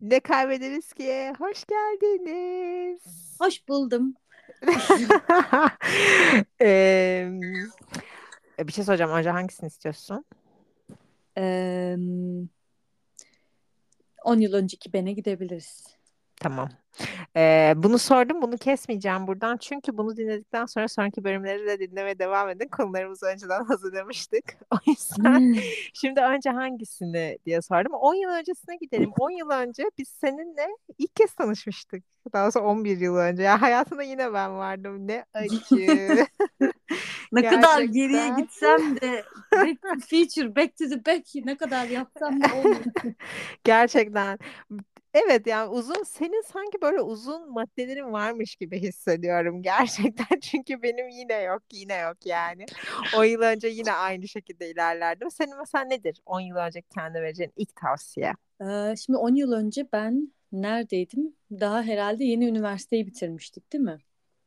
Ne kaybederiz ki? Hoş geldiniz. Hoş buldum. Eee, bir şey soracağım. Önce hangisini istiyorsun? Ee, 10 yıl önceki bene gidebiliriz. Tamam. Ee, bunu sordum. Bunu kesmeyeceğim buradan. Çünkü bunu dinledikten sonra sonraki bölümleri de dinlemeye devam edin. Konularımızı önceden hazırlamıştık. O yüzden Hmm. şimdi önce hangisini diye sordum. 10 yıl öncesine gidelim. 10 yıl önce biz seninle ilk kez tanışmıştık. Daha sonra 11 yıl önce. Ya hayatında yine ben vardım. Ne acı. Ne kadar geriye gitsem de back to the future, back to the back ne kadar yapsam da olmuyor. Gerçekten. Evet yani uzun senin sanki böyle uzun maddelerin varmış gibi hissediyorum gerçekten çünkü benim yine yok yine yok yani 10 yıl önce yine aynı şekilde ilerlerdim. Senin mesela nedir 10 yıl önce kendine vereceğin ilk tavsiye? Ee, şimdi 10 yıl önce ben neredeydim? Daha herhalde yeni üniversiteyi bitirmiştik değil mi?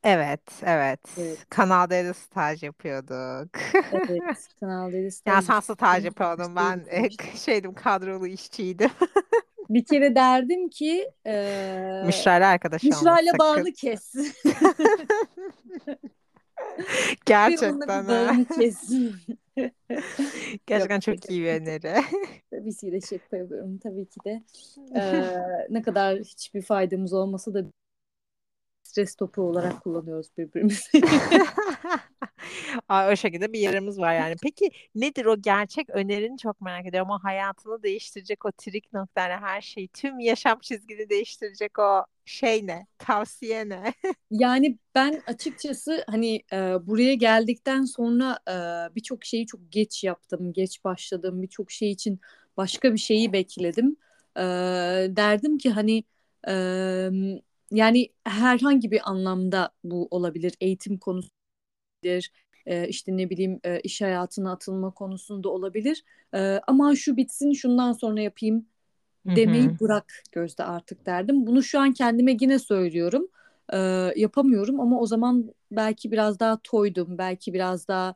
Evet evet Evet. Kanal D'de staj yapıyorduk. Evet. Kanal D'de Ya staj sen staj yapıyordun ben e, şeydim kadrolu işçiydim. Bir kere derdim ki eee Müşrayla arkadaş Müşra'yla bağını kes. Gerçekten bağını kes. Gerçekten Yok çok şaka iyi bir öneri. Tabii ki de şaka yapıyorum tabii ki de. Eee, ne kadar hiçbir faydamız olmasa da stres topu olarak kullanıyoruz birbirimizi. O şekilde bir yerimiz var yani. Peki nedir o gerçek önerini çok merak ediyorum. O hayatını değiştirecek o trik nokta yani her şeyi, tüm yaşam çizgini değiştirecek o şey ne? Tavsiye ne? Yani ben açıkçası hani e, buraya geldikten sonra e, birçok şeyi çok geç yaptım, geç başladım. Birçok şey için başka bir şeyi bekledim. E, derdim ki hani e, yani herhangi bir anlamda bu olabilir. Eğitim konusu olabilir. E, işte ne bileyim e, iş hayatına atılma konusunda olabilir. E, aman şu bitsin şundan sonra yapayım demeyi hı. bırak Gözde artık derdim. Bunu şu an kendime yine söylüyorum. Yapamıyorum ama o zaman belki biraz daha toydum. Belki biraz daha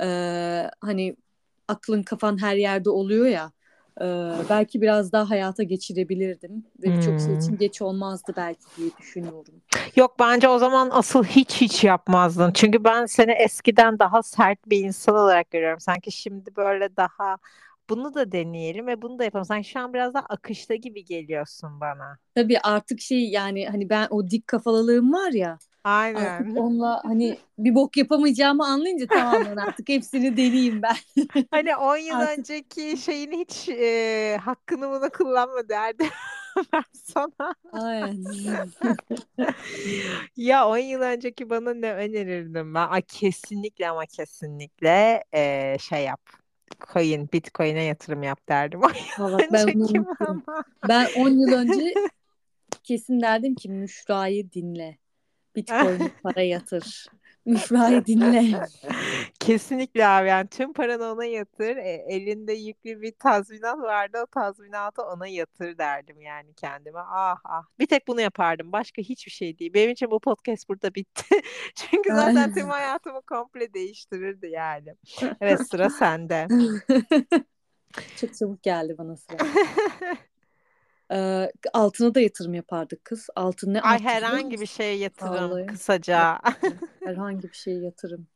e, hani aklın kafan her yerde oluyor ya. E, belki biraz daha hayata geçirebilirdim ve birçok şey Hmm. için geç olmazdı belki diye düşünüyorum. Yok bence o zaman asıl hiç hiç yapmazdın. Çünkü ben seni eskiden daha sert bir insan olarak görüyorum. Sanki şimdi böyle daha bunu da deneyelim ve bunu da yapalım. Sanki şu an biraz daha akışta gibi geliyorsun bana. Tabii artık şey yani hani ben o dik kafalılığım var ya artık Aynen. onunla hani bir bok yapamayacağımı anlayınca tamamen artık hepsini deneyeyim ben. Hani 10 yıl Artık önceki şeyini hiç e, hakkını bunu kullanma derdim ben sana. aynen. Ya 10 yıl önceki bana ne önerirdim ben? Ay, kesinlikle ama kesinlikle e, şey yap. Coin, Bitcoin'e yatırım yap derdim 10 Ha yıl bak ben bana. Ben 10 yıl önce kesin derdim ki Müşra'yı dinle. Bitcoin'e para yatır. Müşra'yı dinle. Kesinlikle abi yani tüm paranı ona yatır. E, elinde yüklü bir tazminat vardı. O tazminatı ona yatır derdim yani kendime. Ah ah. Bir tek bunu yapardım. Başka hiçbir şey değil. Benim için bu podcast burada bitti. Çünkü zaten tüm hayatımı komple değiştirirdi yani. Evet sıra sende. Çok çabuk geldi bana sıra. Ee, altına da yatırım yapardık kız. Altın ne Ay herhangi bir şeye yatırım Vallahi. kısaca. Herhangi bir şeye yatırım.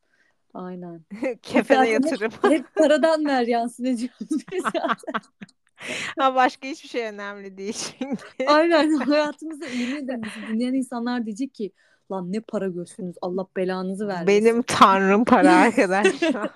Aynen. Kefene yatırım. hep paradan ver yansın ediyoruz biz. Ha başka hiçbir şey önemli değil çünkü. Aynen hayatımızda yemin ederim dinleyen insanlar diyecek ki lan ne para görsünüz Allah belanızı vermesin. Benim tanrım para arkadaşlar.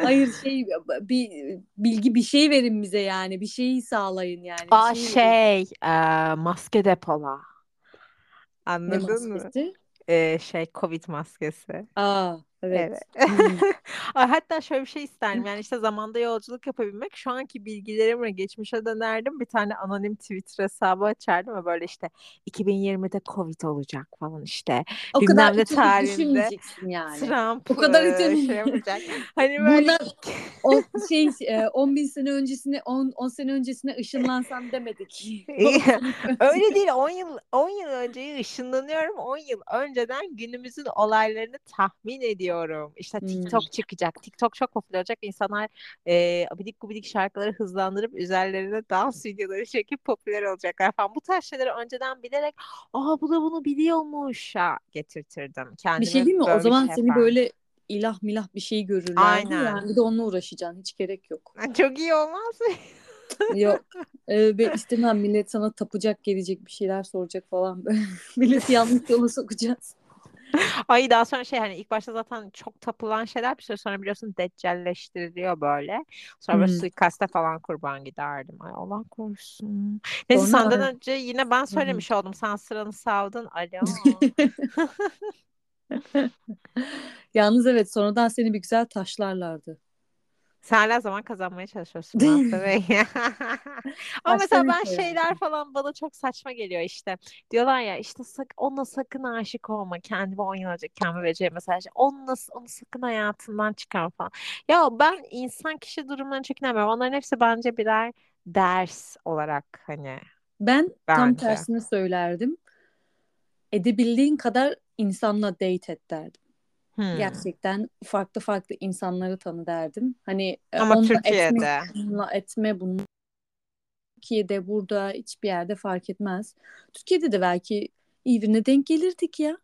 Hayır şey bir bilgi bir şey verin bize yani bir şeyi sağlayın yani Aa şey şey e, maske depola. Ne Anladın mı? maskesi? E, şey Covid maskesi. Aa evet. Evet. Ay, hatta şöyle bir şey isterdim. Yani işte zamanda yolculuk yapabilmek. Şu anki bilgilerimle geçmişe dönerdim. Bir tane anonim Twitter hesabı açardım ve böyle işte 2020'de Covid olacak falan işte. O Bilmem kadar ne tarihinde düşünmeyeceksin yani. Trump O kadar ütopik. şey yapacak. Hani böyle Bundan şey e, 10 bin sene öncesine 10 10 sene öncesine ışınlansam demedik. İyi. 10 sene Öyle değil. 10 yıl 10 yıl önceye ışınlanıyorum. 10 yıl önceden günümüzün olaylarını tahmin ediyorum istiyorum. İşte Hmm. TikTok çıkacak. TikTok çok popüler olacak. İnsanlar e, abidik gubidik şarkıları hızlandırıp üzerlerine dans videoları çekip popüler olacaklar falan. Bu tarz şeyleri önceden bilerek aa bu da bunu biliyormuş ha getirtirdim. Bir Kendime şey değil mi? O bir zaman şey seni yapardım. böyle ilah milah bir şey görürlerdi. Aynen. Yani bir de onunla uğraşacaksın. Hiç gerek yok. Çok iyi olmaz mı? Yok. Ee, ben istemem millet sana tapacak gelecek bir şeyler soracak falan. Milleti yanlış yola sokacağız. Ay daha sonra şey hani ilk başta zaten çok tapılan şeyler bir süre sonra biliyorsun deccalleştiriliyor böyle. Sonra böyle Hmm. suikaste falan kurban giderdim. Ay Allah korusun. Neyse Sonra senden önce yine ben hı. söylemiş oldum. Sen sıranı savdın. Alo. Yalnız evet sonradan seni bir güzel taşlarlardı. Sen hala zaman kazanmaya çalışıyorsun Bey. Ama mesela ben şeyler falan bana çok saçma geliyor işte. Diyorlar ya işte sak ona sakın aşık olma. Kendime 10 yıl önce kendime vereceğim mesaj. Onunla, onu sakın hayatından çıkar falan. Ya ben insan kişi durumlarına çok inanmıyorum. Onların hepsi bence birer ders olarak hani Ben tam bence. tersini söylerdim. Edebildiğin kadar insanla date et derdim. Hmm. Gerçekten farklı farklı insanları tanı derdim. Hani e, Ama Türkiye'de. etme, bununla etme, bunu Türkiye'de, burada hiçbir yerde fark etmez. Türkiye'de de belki iyi birine denk gelirdik ya.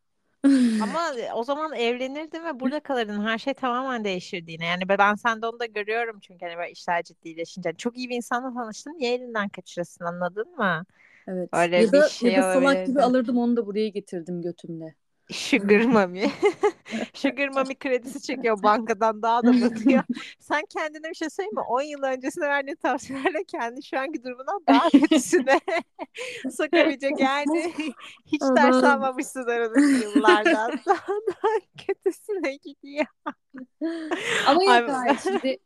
Ama o zaman evlenirdin ve burada kalırdın. Her şey tamamen değişirdi yine. Yani ben sende onu da görüyorum çünkü hani böyle işler ciddileşince. Hani Çok iyi bir insanla tanıştın. Niye elinden kaçırırsın anladın mı? Evet. Öyle Ya bir da şey ya da salak gibi alırdım onu da buraya getirdim götümle. Sugar Mami. Sugar Mami kredisi çekiyor bankadan daha da batıyor. Sen kendine bir şey söyleyeyim mi? 10 yıl öncesine verdiğin tavsiyelerle kendi şu anki durumundan daha kötüsüne sokabilecek yani. Hiç ders almamışsın aradaki yıllardan. Daha daha kötüsüne gidiyor. Ama yok hayır şimdi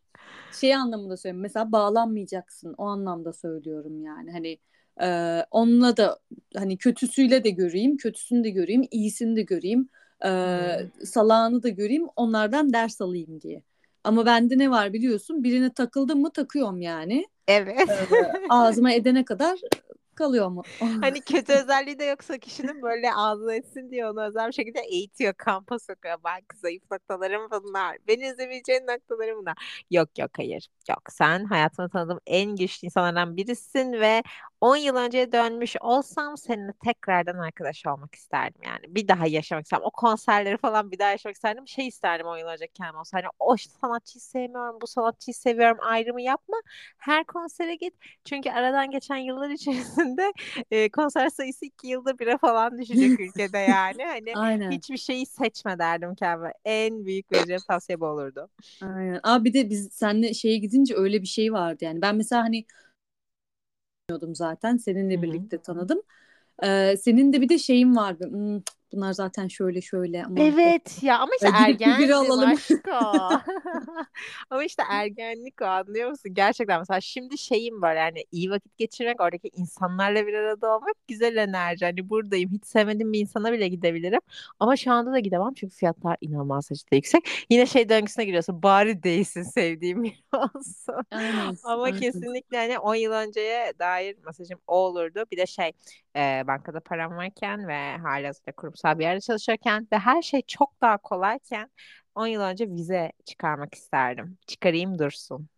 şey anlamında söylüyorum. Mesela bağlanmayacaksın. O anlamda söylüyorum yani. Hani e, onunla da hani kötüsüyle de göreyim, kötüsünü de göreyim, iyisini de göreyim, e, Hmm. salağını da göreyim, onlardan ders alayım diye. Ama bende ne var biliyorsun? Birine takıldım mı takıyorum yani. Evet. E, ağzıma edene kadar kalıyor mu? Hani kötü özelliği de yoksa kişinin böyle ağzına etsin diye onu özel bir şekilde eğitiyor, kampa sokuyor. Bak zayıf noktalarım bunlar. Beni üzebileceğin noktalarım bunlar. Yok yok hayır. Yok sen hayatımda tanıdığım en güçlü insanlardan birisin ve 10 yıl önceye dönmüş olsam seninle tekrardan arkadaş olmak isterdim yani. Bir daha yaşamak isterdim. O konserleri falan bir daha yaşamak isterdim. Şey isterdim 10 yıl önce kendim olsa. Hani o sanatçıyı sevmiyorum, bu sanatçıyı seviyorum ayrımı yapma. Her konsere git. Çünkü aradan geçen yıllar içerisinde e, konser sayısı iki yılda bire falan düşecek ülkede yani. Hani Aynen. hiçbir şeyi seçme derdim kendime. En büyük vereceğim tavsiye bu olurdu. Aynen. Aa bir de biz seninle şeye gidince öyle bir şey vardı yani. Ben mesela hani zaten. Seninle Hı hı. birlikte tanıdım. Ee, senin de bir de şeyin vardı. Hmm, bunlar zaten şöyle şöyle ama Evet ya ama işte ergendim alalım. Ama işte ergenlik o anlıyor musun? Gerçekten mesela şimdi şeyim var yani iyi vakit geçirmek, oradaki insanlarla bir arada olmak güzel enerji. Hani buradayım hiç sevmediğim bir insana bile gidebilirim. Ama şu anda da gidemem çünkü fiyatlar inanılmaz derecede yüksek. Yine şey döngüsüne giriyorsun. Bari değilsin sevdiğim biri olsun. Aynen. Ama aynen. kesinlikle hani 10 yıl önceye dair mesajım o olurdu. Bir de şey e, bankada param varken ve halihazırda kurumsal bir yerde çalışırken ve her şey çok daha kolayken 10 yıl önce vize çıkarmak isterdim. Çıkarayım dursun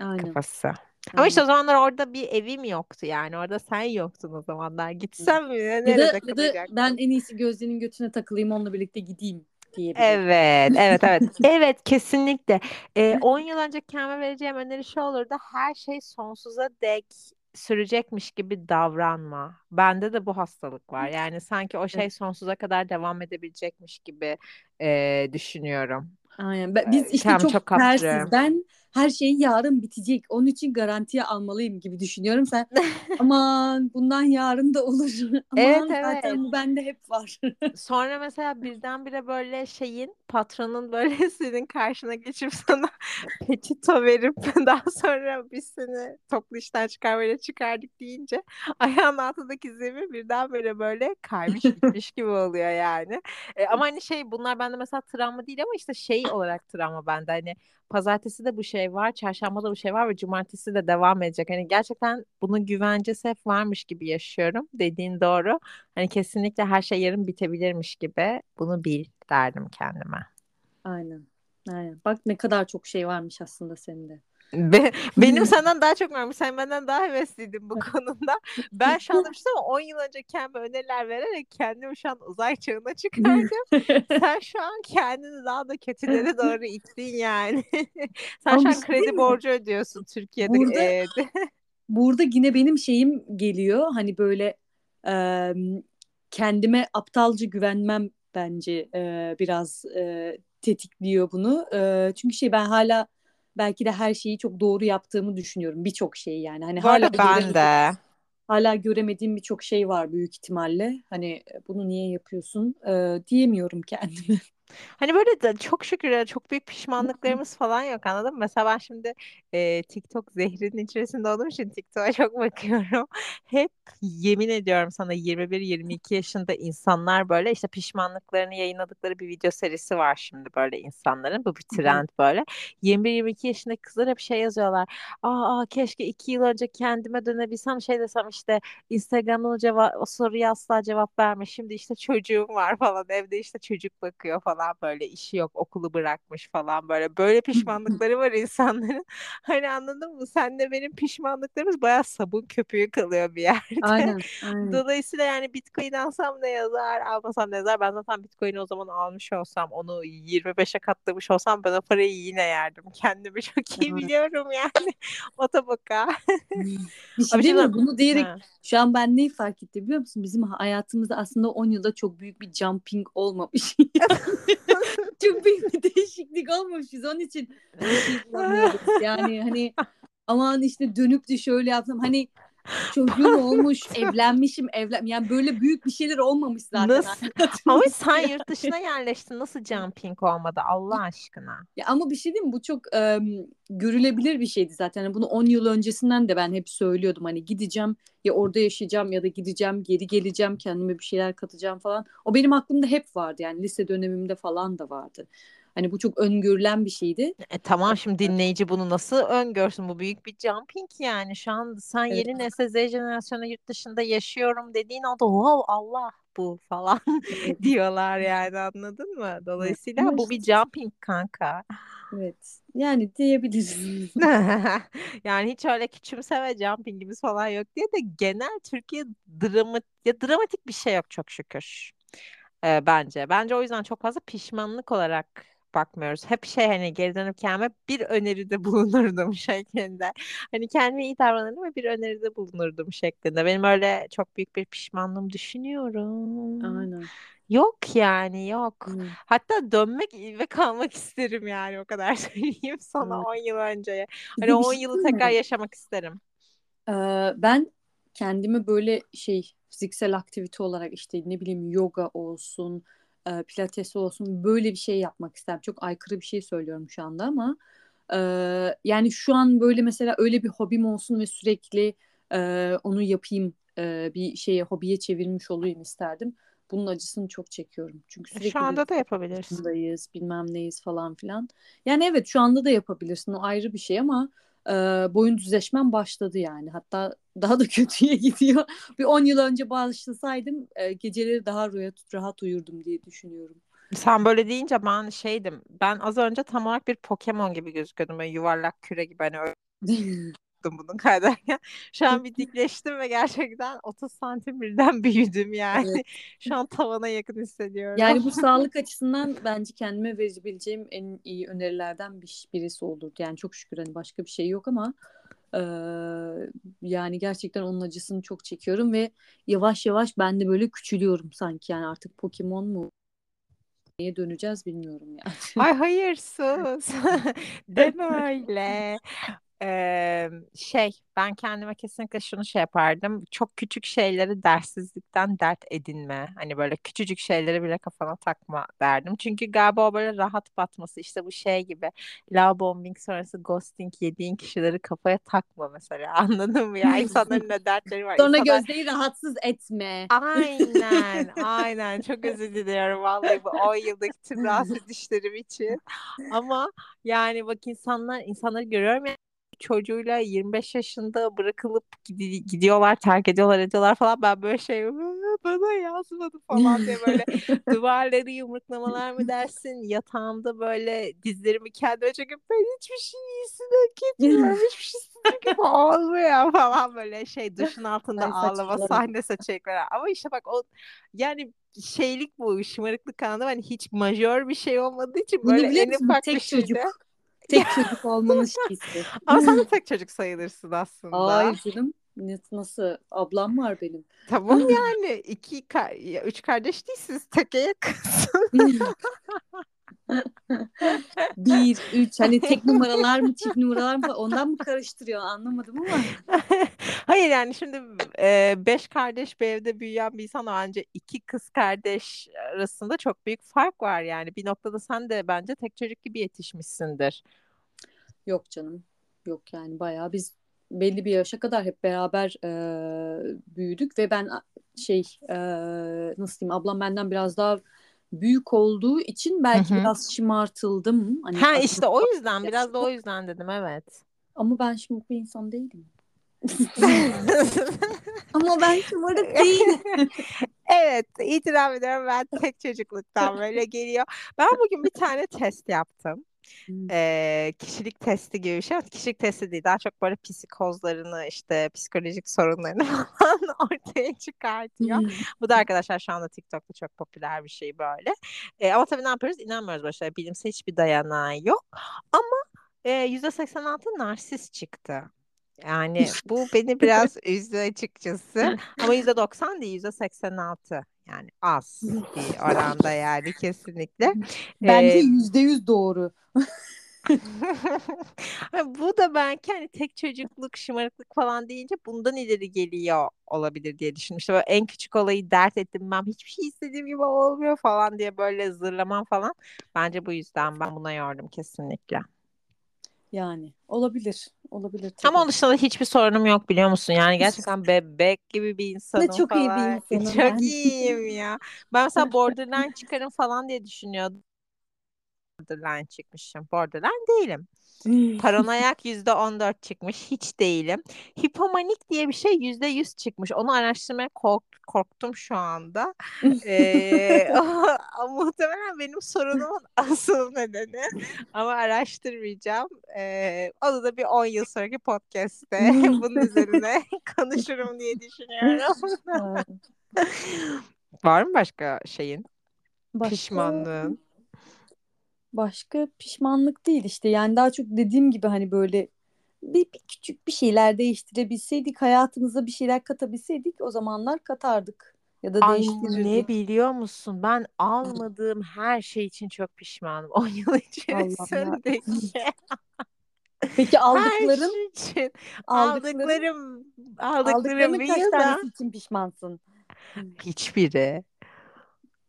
Aynen. kafası. Ama işte o zamanlar orada bir evim yoktu yani. Orada sen yoktun o zamanlar. Gitsem mi? Ya da, Nerede ya da ben en iyisi Gözde'nin götüne takılayım onunla birlikte gideyim diyebilirim. Evet, evet, evet. Evet, kesinlikle. Ee, 10 yıl önce kendime vereceğim öneri şu olurdu. Her şey sonsuza dek sürecekmiş gibi davranma. Bende de bu hastalık var. Yani sanki o şey sonsuza kadar devam edebilecekmiş gibi e, düşünüyorum. Aynen. Ben- Biz işte Kendimi çok çok tersiz. Ben her şey yarın bitecek. Onun için garantiye almalıyım gibi düşünüyorum. Sen aman bundan yarın da olur. Evet, Aman evet. zaten bu bende hep var. Sonra mesela birdenbire böyle şeyin patronun böyle senin karşına geçip sana petito verip daha sonra biz seni toplu işten çıkarmayla çıkardık deyince ayağın altındaki zemin birdenbire böyle kaymış gitmiş gibi oluyor yani. E, ama hani şey bunlar bende mesela travma değil ama işte şey olarak travma bende hani pazartesi de bu şey var, çarşamba da bu şey var ve cumartesi de devam edecek. Hani gerçekten bunun güvencesi hep varmış gibi yaşıyorum. Dediğin doğru. Hani kesinlikle her şey yarın bitebilirmiş gibi bunu bil derdim kendime. Aynen. Aynen. Bak ne kadar çok şey varmış aslında senin de. Be- benim senden daha çok varmış. Sen benden daha hevesliydin bu konuda. Ben şu anda şey 10 yıl önce kendime öneriler vererek kendimi şu an uzay çağına çıkardım. Sen şu an kendini daha da kötülere doğru ittin yani. Sen Ama şu an şey kredi borcu ödüyorsun Türkiye'de. Burada e, burada yine benim şeyim geliyor. Hani böyle e, kendime aptalca güvenmem bence e, biraz e, tetikliyor bunu. E, çünkü şey ben hala belki de her şeyi çok doğru yaptığımı düşünüyorum. Birçok şeyi yani. Hani bu hala ben de. hala göremediğim birçok şey var büyük ihtimalle. Hani e, bunu niye yapıyorsun e, diyemiyorum kendime. Hani böyle de çok şükür ya, çok büyük pişmanlıklarımız falan yok anladın mı? Mesela ben şimdi e, TikTok zehrinin içerisinde olduğum için TikTok'a çok bakıyorum. Hep yemin ediyorum sana 21-22 yaşında insanlar böyle işte pişmanlıklarını yayınladıkları bir video serisi var şimdi böyle insanların. Bu bir trend böyle. 21-22 yaşındaki kızlar hep şey yazıyorlar. Aa, aa keşke 2 yıl önce kendime dönebilsem şey desem işte Instagram'dan o, ceva- o soruya asla cevap verme. Şimdi işte çocuğum var falan. Evde işte çocuk bakıyor falan böyle işi yok okulu bırakmış falan böyle. Böyle pişmanlıkları var insanların. Hani anladın mı? Sen de benim pişmanlıklarımız bayağı sabun köpüğü kalıyor bir yerde. Aynen, aynen. Dolayısıyla yani Bitcoin alsam ne yazar, almasam ne yazar? Ben zaten Bitcoin'i o zaman almış olsam, onu 25'e katlamış olsam ben o parayı yine yerdim. Kendimi çok iyi biliyorum yani. O tabaka. Bir şey Abi değil mi? Bunu diyerek ha. şu an ben neyi fark ettim biliyor musun? Bizim hayatımızda aslında 10 yılda çok büyük bir jumping olmamış. Çok büyük bir değişiklik olmamış. Biz onun için. Yani hani aman işte dönüp de şöyle yapsam hani çocuğum olmuş, evlenmişim, evlen yani böyle büyük bir şeyler olmamış zaten Nasıl? Ama hayatımızda. sen yurt dışına yerleştin. Nasıl jumping olmadı Allah aşkına? Ya ama bir şey diyeyim mi? Bu çok em, görülebilir bir şeydi zaten. Hani bunu 10 yıl öncesinden de ben hep söylüyordum. Hani gideceğim ya orada yaşayacağım ya da gideceğim geri geleceğim kendime bir şeyler katacağım falan. O benim aklımda hep vardı yani lise dönemimde falan da vardı. Hani bu çok öngörülen bir şeydi. E tamam şimdi dinleyici bunu nasıl öngörsün? Bu büyük bir jumping yani. Şu an sen Evet. yeni nesil Z jenerasyonu yurt dışında yaşıyorum dediğin anda wow Allah bu falan diyorlar yani anladın mı? Dolayısıyla bu bir jumping kanka. evet. Yani diyebiliriz. Yani hiç öyle küçümseme jumpingimiz falan yok diye de genel Türkiye dramat ya dramatik bir şey yok çok şükür. Ee, bence. Bence o yüzden çok fazla pişmanlık olarak bakmıyoruz. Hep şey hani geri dönüp kendime bir öneride bulunurdum şeklinde. Hani kendime iyi davranırdım ve bir öneride bulunurdum şeklinde. Benim öyle çok büyük bir pişmanlığım düşünüyorum. Aynen. Yok yani yok. Aynen. Hatta dönmek ve kalmak isterim yani o kadar söyleyeyim sana Aynen. 10 yıl önceye. Hani de o bir 10 şey yılı diyeyim tekrar mi? yaşamak isterim. Ee, ben kendimi böyle şey fiziksel aktivite olarak işte ne bileyim yoga olsun, e, pilates olsun böyle bir şey yapmak isterim. Çok aykırı bir şey söylüyorum şu anda ama e, yani şu an böyle mesela öyle bir hobim olsun ve sürekli e, onu yapayım e, bir şeye hobiye çevirmiş olayım isterdim. Bunun acısını çok çekiyorum. Çünkü E, Şu sürekli bir anda da yapabilirsin. bilmem neyiz falan filan. Yani evet şu anda da yapabilirsin. O ayrı bir şey ama e, boyun düzleşmem başladı yani. Hatta daha da kötüye gidiyor. Bir 10 yıl önce başlasaydım e, geceleri daha rahat, rahat uyurdum diye düşünüyorum. Sen böyle deyince ben şeydim. Ben az önce tam olarak bir Pokemon gibi gözüküyordum. Böyle yuvarlak küre gibi hani öyle yaptım bunu kaydederken. Şu an bir dikleştim ve gerçekten 30 santim birden büyüdüm yani. Evet. Şu an tavana yakın hissediyorum. Yani bu sağlık açısından bence kendime verebileceğim en iyi önerilerden bir, birisi olurdu. Yani çok şükür hani başka bir şey yok ama e, yani gerçekten onun acısını çok çekiyorum ve yavaş yavaş ben de böyle küçülüyorum sanki yani artık Pokemon mu neye döneceğiz bilmiyorum yani. Ay hayır sus. Deme öyle. Ee, şey ben kendime kesinlikle şunu şey yapardım. Çok küçük şeyleri dersizlikten dert edinme. Hani böyle küçücük şeyleri bile kafana takma derdim. Çünkü galiba o böyle rahat batması işte bu şey gibi. Love bombing sonrası ghosting yediğin kişileri kafaya takma mesela. Anladın mı ya? İnsanların ne dertleri var. Sonra İnsanlar Gözde'yi rahatsız etme. Aynen, aynen. Çok özür diliyorum vallahi bu 10 yıldaki tüm rahatsız edişlerim için. Ama yani bak insanlar, insanları görüyorum ya çocuğuyla 25 yaşında bırakılıp gidi- gidiyorlar, terk ediyorlar, ediyorlar falan. Ben böyle şey bana yazmadı falan diye böyle duvarları yumruklamalar mı dersin yatağımda böyle dizlerimi kendime çekip ben hiçbir şey iyisini hak etmiyorum hiçbir şey gibi olmuyor falan böyle şey duşun altında Ay, ağlama saçmalama. sahne seçecekler ama işte bak o yani şeylik bu şımarıklık anlamda hani hiç majör bir şey olmadığı için böyle en ufak Tek bir şeyde çocuk. Tek çocuk olmanın şeysi. ama sen de tek çocuk sayılırsın aslında. Hayır canım. Nasıl? Ablam var benim. Tamam yani iki ka- üç kardeş değilsiniz teke yakınsın. Bir, üç. Hani tek numaralar mı çift numaralar mı ondan mı karıştırıyor anlamadım ama. Hayır yani şimdi e, beş kardeş bir evde büyüyen bir insan bence iki kız kardeş arasında çok büyük fark var yani. Bir noktada sen de bence tek çocuk gibi yetişmişsindir. Yok canım. Yok yani bayağı biz belli bir yaşa kadar hep beraber e, büyüdük ve ben şey e, nasıl diyeyim ablam benden biraz daha büyük olduğu için belki Hı hı. biraz şımartıldım. Hani Ha işte o yüzden biraz da o yüzden dedim evet. Ama ben şımarık bir insan değilim. Ama ben şımarık değilim. Evet, itiraf ediyorum ben tek çocukluktan böyle geliyor. Ben bugün bir tane test yaptım. Hmm. Ee, kişilik testi gibi bir şey. Kişilik testi değil. Daha çok böyle psikozlarını işte psikolojik sorunlarını falan ortaya çıkartıyor. Hmm. Bu da arkadaşlar şu anda TikTok'ta çok popüler bir şey böyle. Ee, ama tabii ne yapıyoruz? İnanmıyoruz şeylere. Bilimsel hiçbir dayanağı yok. Ama e, %86 narsist çıktı. Yani bu beni biraz üzdü açıkçası. Ama %90 değil %86. Yani az bir oranda yani kesinlikle. Bence Ee, yüzde yüz doğru. Bu da belki hani tek çocukluk, şımarıklık falan deyince bundan ileri geliyor olabilir diye düşünmüştüm. Böyle en küçük olayı dert ettim ben hiçbir şey istediğim gibi olmuyor falan diye böyle zırlamam falan. Bence bu yüzden ben buna yordum kesinlikle. Yani olabilir. Olabilir tabii. Ama onun dışında da hiçbir sorunum yok biliyor musun? Yani gerçekten bebek gibi bir insanım çok iyi bir falan. insanım Çok ben. iyiyim ya. Ben mesela borderline çıkarım falan diye düşünüyordum. Borderline çıkmışım. Borderline değilim. Paranoyak yüzde on dört çıkmış. Hiç değilim. Hipomanik diye bir şey yüzde yüz çıkmış. Onu araştırmaya kork- korktum şu anda. Ee, muhtemelen benim sorunumun asıl nedeni. Ama araştırmayacağım. Ee, onu da bir 10 yıl sonraki podcast'te bunun üzerine konuşurum diye düşünüyorum. Var mı başka şeyin? Başka, Pişmanlığın? Başka pişmanlık değil işte. Yani daha çok dediğim gibi hani böyle bir, bir küçük bir şeyler değiştirebilseydik, hayatımıza bir şeyler katabilseydik o zamanlar katardık ya da değiştirirdik. ne biliyor musun? Ben almadığım her şey için çok pişmanım. 10 yıl içerisindeki Peki aldıkların, şey için aldıklarım aldıklarım aldıklarının bir kaç yılda tanesi için pişmansın? hiçbiri.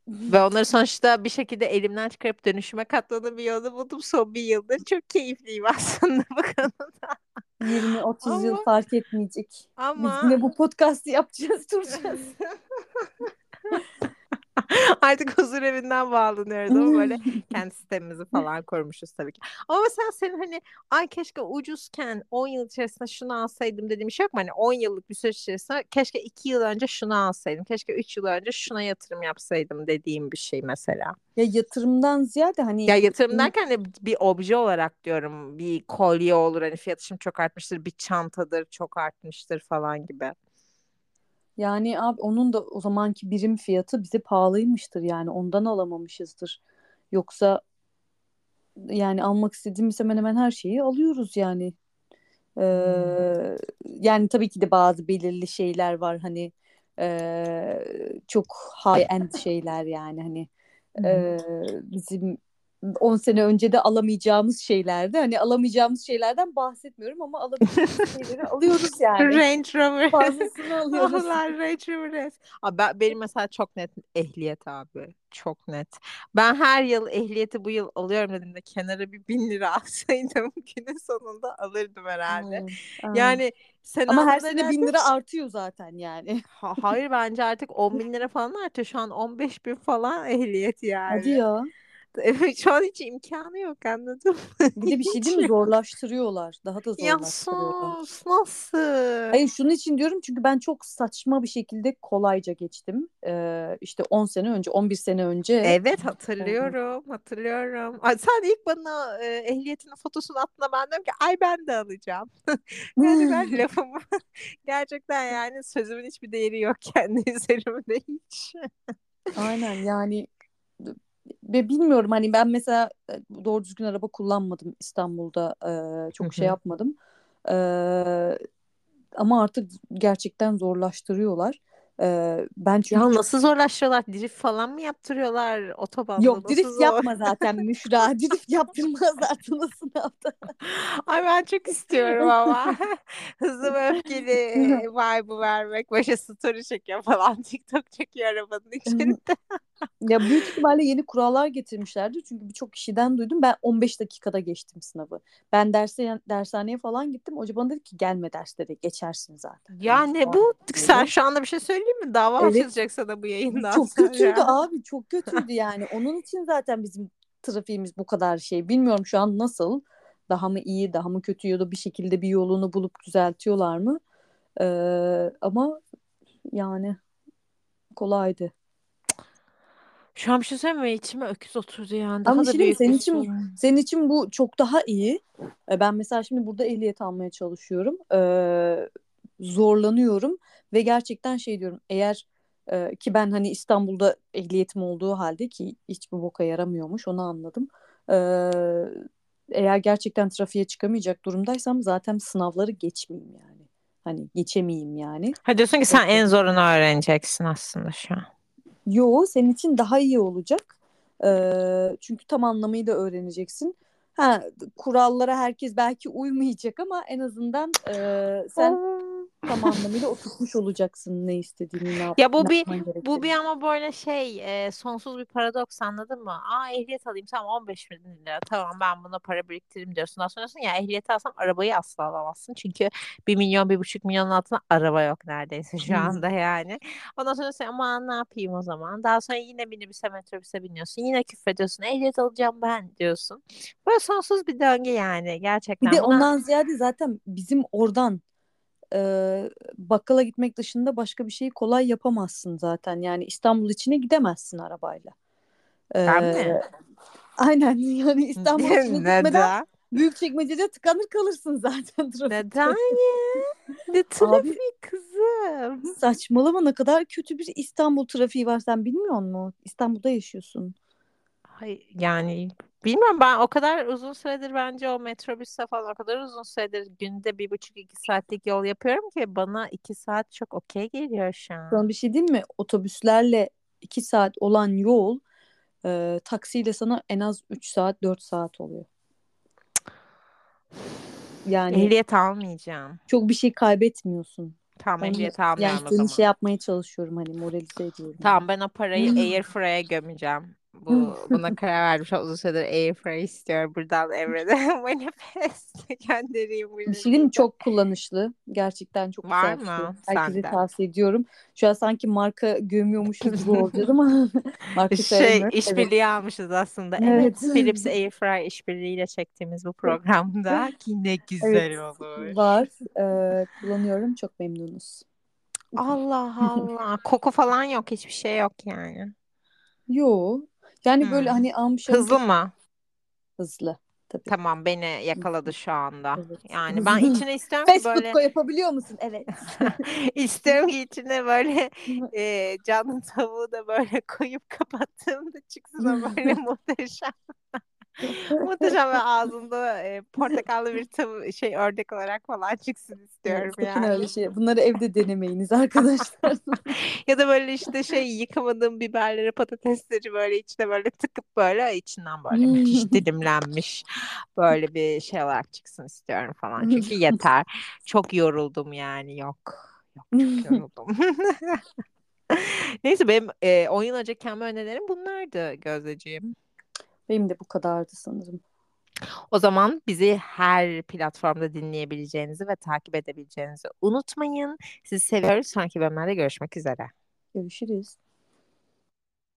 Ve onları sonuçta bir şekilde elimden çıkarıp dönüşüme katmanın bir yolunu buldum son bir yıldır. Çok keyifliyim aslında bu konuda. 20-30 yıl fark etmeyecek. Biz ama yine bu podcast'ı yapacağız, duracağız. Artık huzur evinden bağlanıyoruz ama böyle kendi sistemimizi falan korumuşuz tabii ki. Ama mesela senin hani ay keşke ucuzken 10 yıl içerisinde şunu alsaydım dediğim bir şey yok mu? Hani 10 yıllık bir süreç içerisinde keşke 2 yıl önce şunu alsaydım. Keşke 3 yıl önce şuna yatırım yapsaydım dediğim bir şey mesela. Ya yatırımdan ziyade hani Ya yatırım derken hani bir obje olarak diyorum. Bir kolye olur hani fiyatı şimdi çok artmıştır. Bir çantadır çok artmıştır falan gibi. Yani abi onun da o zamanki birim fiyatı bize pahalıymıştır yani ondan alamamışızdır. Yoksa yani almak istediğimiz hemen hemen her şeyi alıyoruz yani. Ee, yani tabii ki de bazı belirli şeyler var hani ee, çok high end şeyler yani hani ee, bizim 10 sene önce de alamayacağımız şeylerdi. Hani alamayacağımız şeylerden bahsetmiyorum ama alabildiğimiz şeyleri alıyoruz yani. Range Rover. Fazlasını alıyoruz. Allah Range Rover. Abi ben, benim mesela çok net ehliyet abi. Çok net. Ben her yıl ehliyeti bu yıl alıyorum dediğimde kenara bir bin lira alsaydım günün sonunda alırdım herhalde. Aynen. Yani sen Ama her sene bin lira artıyor zaten yani. Ha- hayır bence artık 10 bin lira falan artıyor. Şu an 15 bin falan ehliyet yani. Hadi ya. Şu an hiç imkanı yok anladın mı? Bir de bir şey değil mi? Zorlaştırıyorlar. Daha da Ya zorlaştırıyorlar. sus nasıl? Hayır şunun için diyorum çünkü ben çok saçma bir şekilde kolayca geçtim. Ee, işte 10 sene önce, 11 sene önce. Evet hatırlıyorum, hatırlıyorum. Ay, sen ilk bana e, ehliyetinin fotosunu attığında ben dedim ki ay ben de alacağım. Gerçekten lafımı gerçekten yani sözümün hiçbir değeri yok kendi üzerimde hiç. Aynen yani ve bilmiyorum hani ben mesela e, doğru düzgün araba kullanmadım İstanbul'da e, çok şey yapmadım. E, ama artık gerçekten zorlaştırıyorlar. E, ben çünkü Ya nasıl zorlaştırıyorlar? Drift falan mı yaptırıyorlar otobanda? yok drift zor? yapma zaten Müşra. Drift yaptırmazlar sana sınavda. Ay ben çok istiyorum ama. Hızlı ve öfkeli vibe'ı vermek. Başa story çekiyor falan. TikTok çekiyor arabanın içinde. Ya büyük ihtimalle yeni kurallar getirmişlerdir. Çünkü birçok kişiden duydum. Ben 15 dakikada geçtim sınavı. Ben derse dershaneye falan gittim. Hoca bana dedi ki gelme ders dedi. Geçersin zaten. Ya Hani ne bu? dedi. Sen şu anda bir şey söyleyeyim mi? Dava Evet. açılacak sana bu yayından Çok kötüydü abi. Çok kötüydü yani. Onun için zaten bizim trafiğimiz bu kadar şey. Bilmiyorum şu an nasıl. Daha mı iyi, daha mı kötü ya da bir şekilde bir yolunu bulup düzeltiyorlar mı? Ee, ama yani kolaydı. Şu an bir şey söyleyeyim mi? İçime öküz oturdu yani. Daha Ama da şey diyeyim mi? büyük Senin bir için sorun. Senin için bu çok daha iyi. E, Ben mesela şimdi burada ehliyet almaya çalışıyorum. Ee, zorlanıyorum ve gerçekten şey diyorum eğer e, ki ben hani İstanbul'da ehliyetim olduğu halde ki hiçbir boka yaramıyormuş onu anladım. Ee, eğer gerçekten trafiğe çıkamayacak durumdaysam zaten sınavları geçmeyeyim yani. Hani geçemeyeyim yani. Ha diyorsun ki sen en zorunu öğreneceksin aslında şu an. Yo senin için daha iyi olacak. Ee, çünkü tam anlamıyla öğreneceksin. Ha, kurallara herkes belki uymayacak ama en azından e, sen tam anlamıyla oturtmuş olacaksın ne istediğini, ne, yap Ya bu ne bir yapman bu gerektiğini. bir ama böyle şey e, sonsuz bir paradoks anladın mı? Aa ehliyet alayım tamam 15 bin lira tamam ben buna para biriktireyim diyorsun. Daha sonrasında ya ehliyeti alsam arabayı asla alamazsın. Çünkü 1 milyon 1,5 milyonun altında araba yok neredeyse şu anda yani. Ondan sonra sen aman ne yapayım o zaman. Daha sonra yine minibüse metrobüse biniyorsun. Yine küfrediyorsun. Ehliyet alacağım ben diyorsun. Böyle sonsuz bir döngü yani Bir gerçekten. de Buna ondan ziyade zaten bizim oradan e, bakkala gitmek dışında başka bir şeyi kolay yapamazsın zaten. Yani İstanbul içine gidemezsin arabayla. ben Ee, mi? aynen yani İstanbul içine gitmeden Neden? Büyükçekmece'de tıkanır kalırsın zaten trafikte. Neden ya? Ne trafiği kızım? Saçmalama ne kadar kötü bir İstanbul trafiği var sen bilmiyor musun? İstanbul'da yaşıyorsun. Hayır, yani bilmiyorum ben o kadar uzun süredir bence o metrobüste falan o kadar uzun süredir günde bir buçuk iki saatlik yol yapıyorum ki bana iki saat çok okey geliyor şu an. Sana bir şey diyeyim mi? Otobüslerle iki saat olan yol e, taksiyle sana en az 3 saat 4 saat oluyor. Yani Ehliyet almayacağım. çok bir şey kaybetmiyorsun. Tamam Onu, ehliyet yani almıyorum o zaman. şey yapmaya çalışıyorum hani moralize ediyorum. Tamam ben o parayı Hmm. Airfryer'a gömeceğim. Bu buna karar. Çok uzun süredir Airfryer istiyorum. Buradan Emre'de manifest göndereyim Bir şey diyeyim? Çok kullanışlı. Gerçekten çok Var güzel bir şey. mı Herkese sende? tavsiye ediyorum. Şu an sanki marka gömüyormuşuz gibi olacağız ama marka Şey söylemiyorum. Evet. işbirliği almışız aslında. Evet, Evet. Philips Airfryer işbirliğiyle çektiğimiz bu programda ki ne güzel Evet, olur. var. Ee, kullanıyorum. Çok memnunuz. Allah Allah. Koku falan yok, hiçbir şey yok yani. Yo. Yani böyle Hmm. hani amşan Hızlı mı? hızlı. Tabii. Tamam beni yakaladı şu anda. Evet. Yani ben içine istiyorum ki böyle koy yapabiliyor musun? Evet. istiyorum ki içine böyle e, canlı tavuğu da böyle koyup kapattığımda çıksın o böyle muhteşem. Muhteşem ve ağzında e, portakallı bir tavu şey ördek olarak falan çıksın istiyorum Sakın yani. öyle şey. Bunları evde denemeyiniz arkadaşlar. Ya da böyle işte şey yıkamadığım biberleri patatesleri böyle içine böyle tıkıp böyle içinden böyle müthiş dilimlenmiş böyle bir şey olarak çıksın istiyorum falan. Çünkü yeter. Çok yoruldum yani yok. Yok çok yoruldum. Neyse benim e, 10 yıl önce kendime önerilerim bunlardı Gözdeciğim. Benim de bu kadardı sanırım. O zaman bizi her platformda dinleyebileceğinizi ve takip edebileceğinizi unutmayın. Sizi seviyoruz. Sonraki bölümlerde görüşmek üzere. Görüşürüz.